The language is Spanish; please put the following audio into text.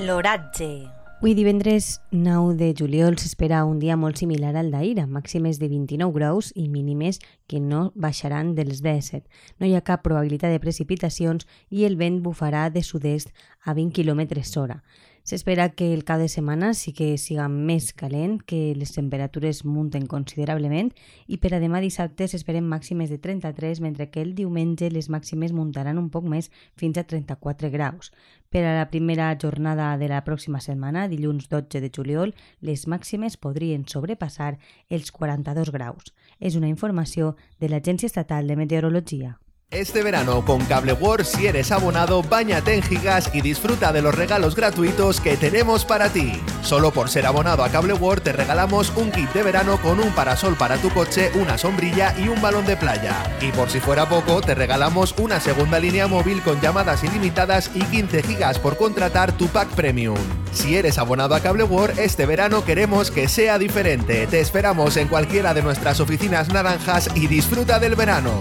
L'oratge. Avui divendres 9 de juliol s'espera un dia molt similar al d'ahir, amb màximes de 29 graus i mínimes que no baixaran dels 17. No hi ha cap probabilitat de precipitacions i el vent bufarà de sud-est a 20 km hora. S'espera que el cap de setmana sí que siga més calent, que les temperatures munten considerablement i per a demà dissabte s'esperen màximes de 33, mentre que el diumenge les màximes muntaran un poc més fins a 34 graus. Per a la primera jornada de la pròxima setmana, dilluns 12 de juliol, les màximes podrien sobrepassar els 42 graus. És una informació de l'Agència Estatal de Meteorologia. Este verano con Cable World, si eres abonado, bañate en gigas y disfruta de los regalos gratuitos que tenemos para ti. Solo por ser abonado a Cable World te regalamos un kit de verano con un parasol para tu coche, una sombrilla y un balón de playa. Y por si fuera poco, te regalamos una segunda línea móvil con llamadas ilimitadas y 15 gigas por contratar tu pack premium. Si eres abonado a Cable World, este verano queremos que sea diferente. Te esperamos en cualquiera de nuestras oficinas naranjas y disfruta del verano.